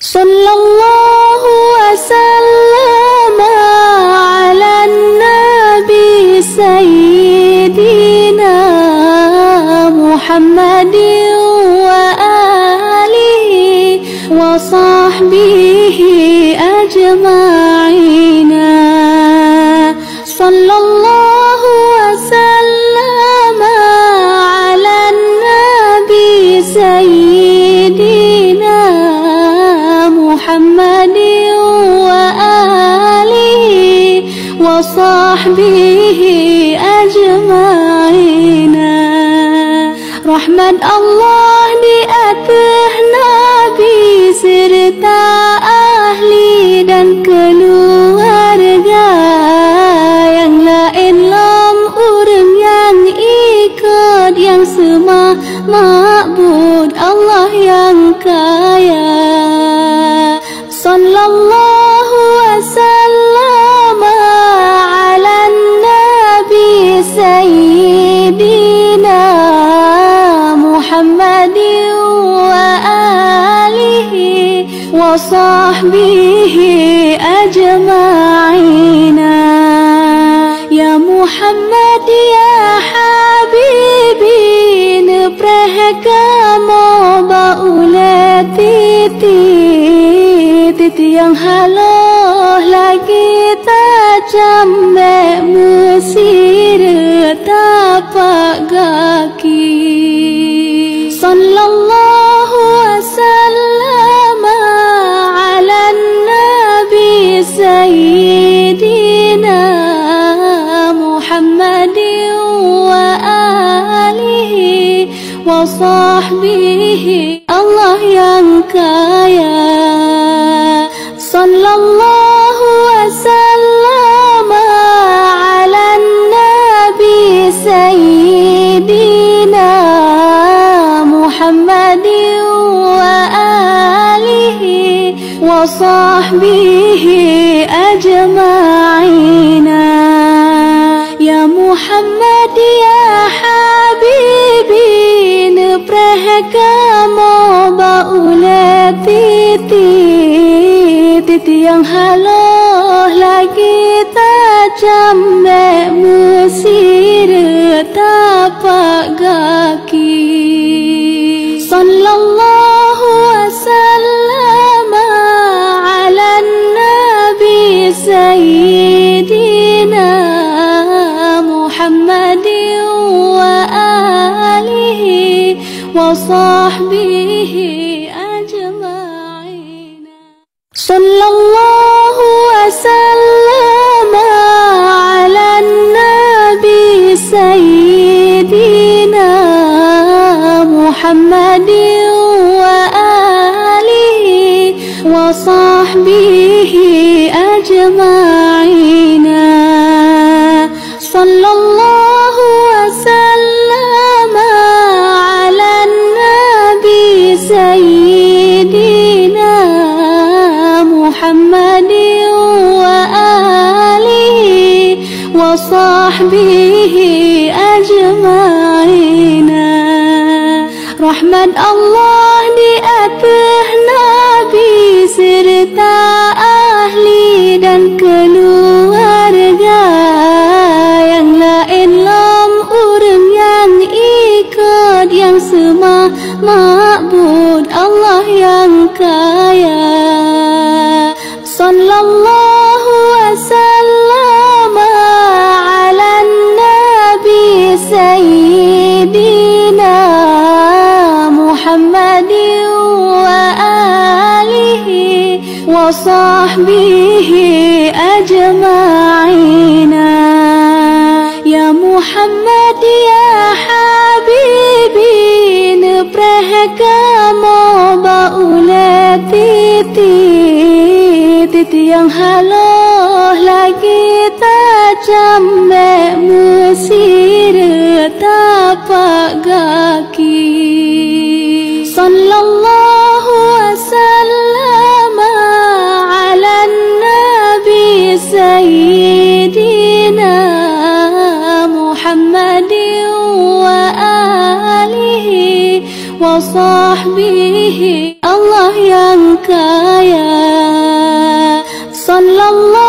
صلى الله وصحبه أجمعين Rahmat Allah di atas Nabi serta ahli dan keluarga yang lain lam orang yang ikut yang semua makbud Allah yang kaya وصحبه وصحبه الله ينكا يا صلى الله وسلم على النبي سيدنا محمد وآله وصحبه أجمعين. يا محمد يا حبيب mo ba ule titi titi yang halo lagi tajam mekmu وصحبه أجمعين. صلى الله وسلم على النبي سيدنا محمد وآله وصحبه وصحبه أجمعين Rahmat Allah di atas Nabi serta ahli dan keluarga yang lain lam orang yang ikut yang semua makbud Allah yang kaya وصحبه أجمعين يا محمد يا حبيبي نبره kamu baulah titi titi yang haloh lagi tajam mesir tapak kaki alihi wa sahbihi Allah yang kaya البرايا صلى الله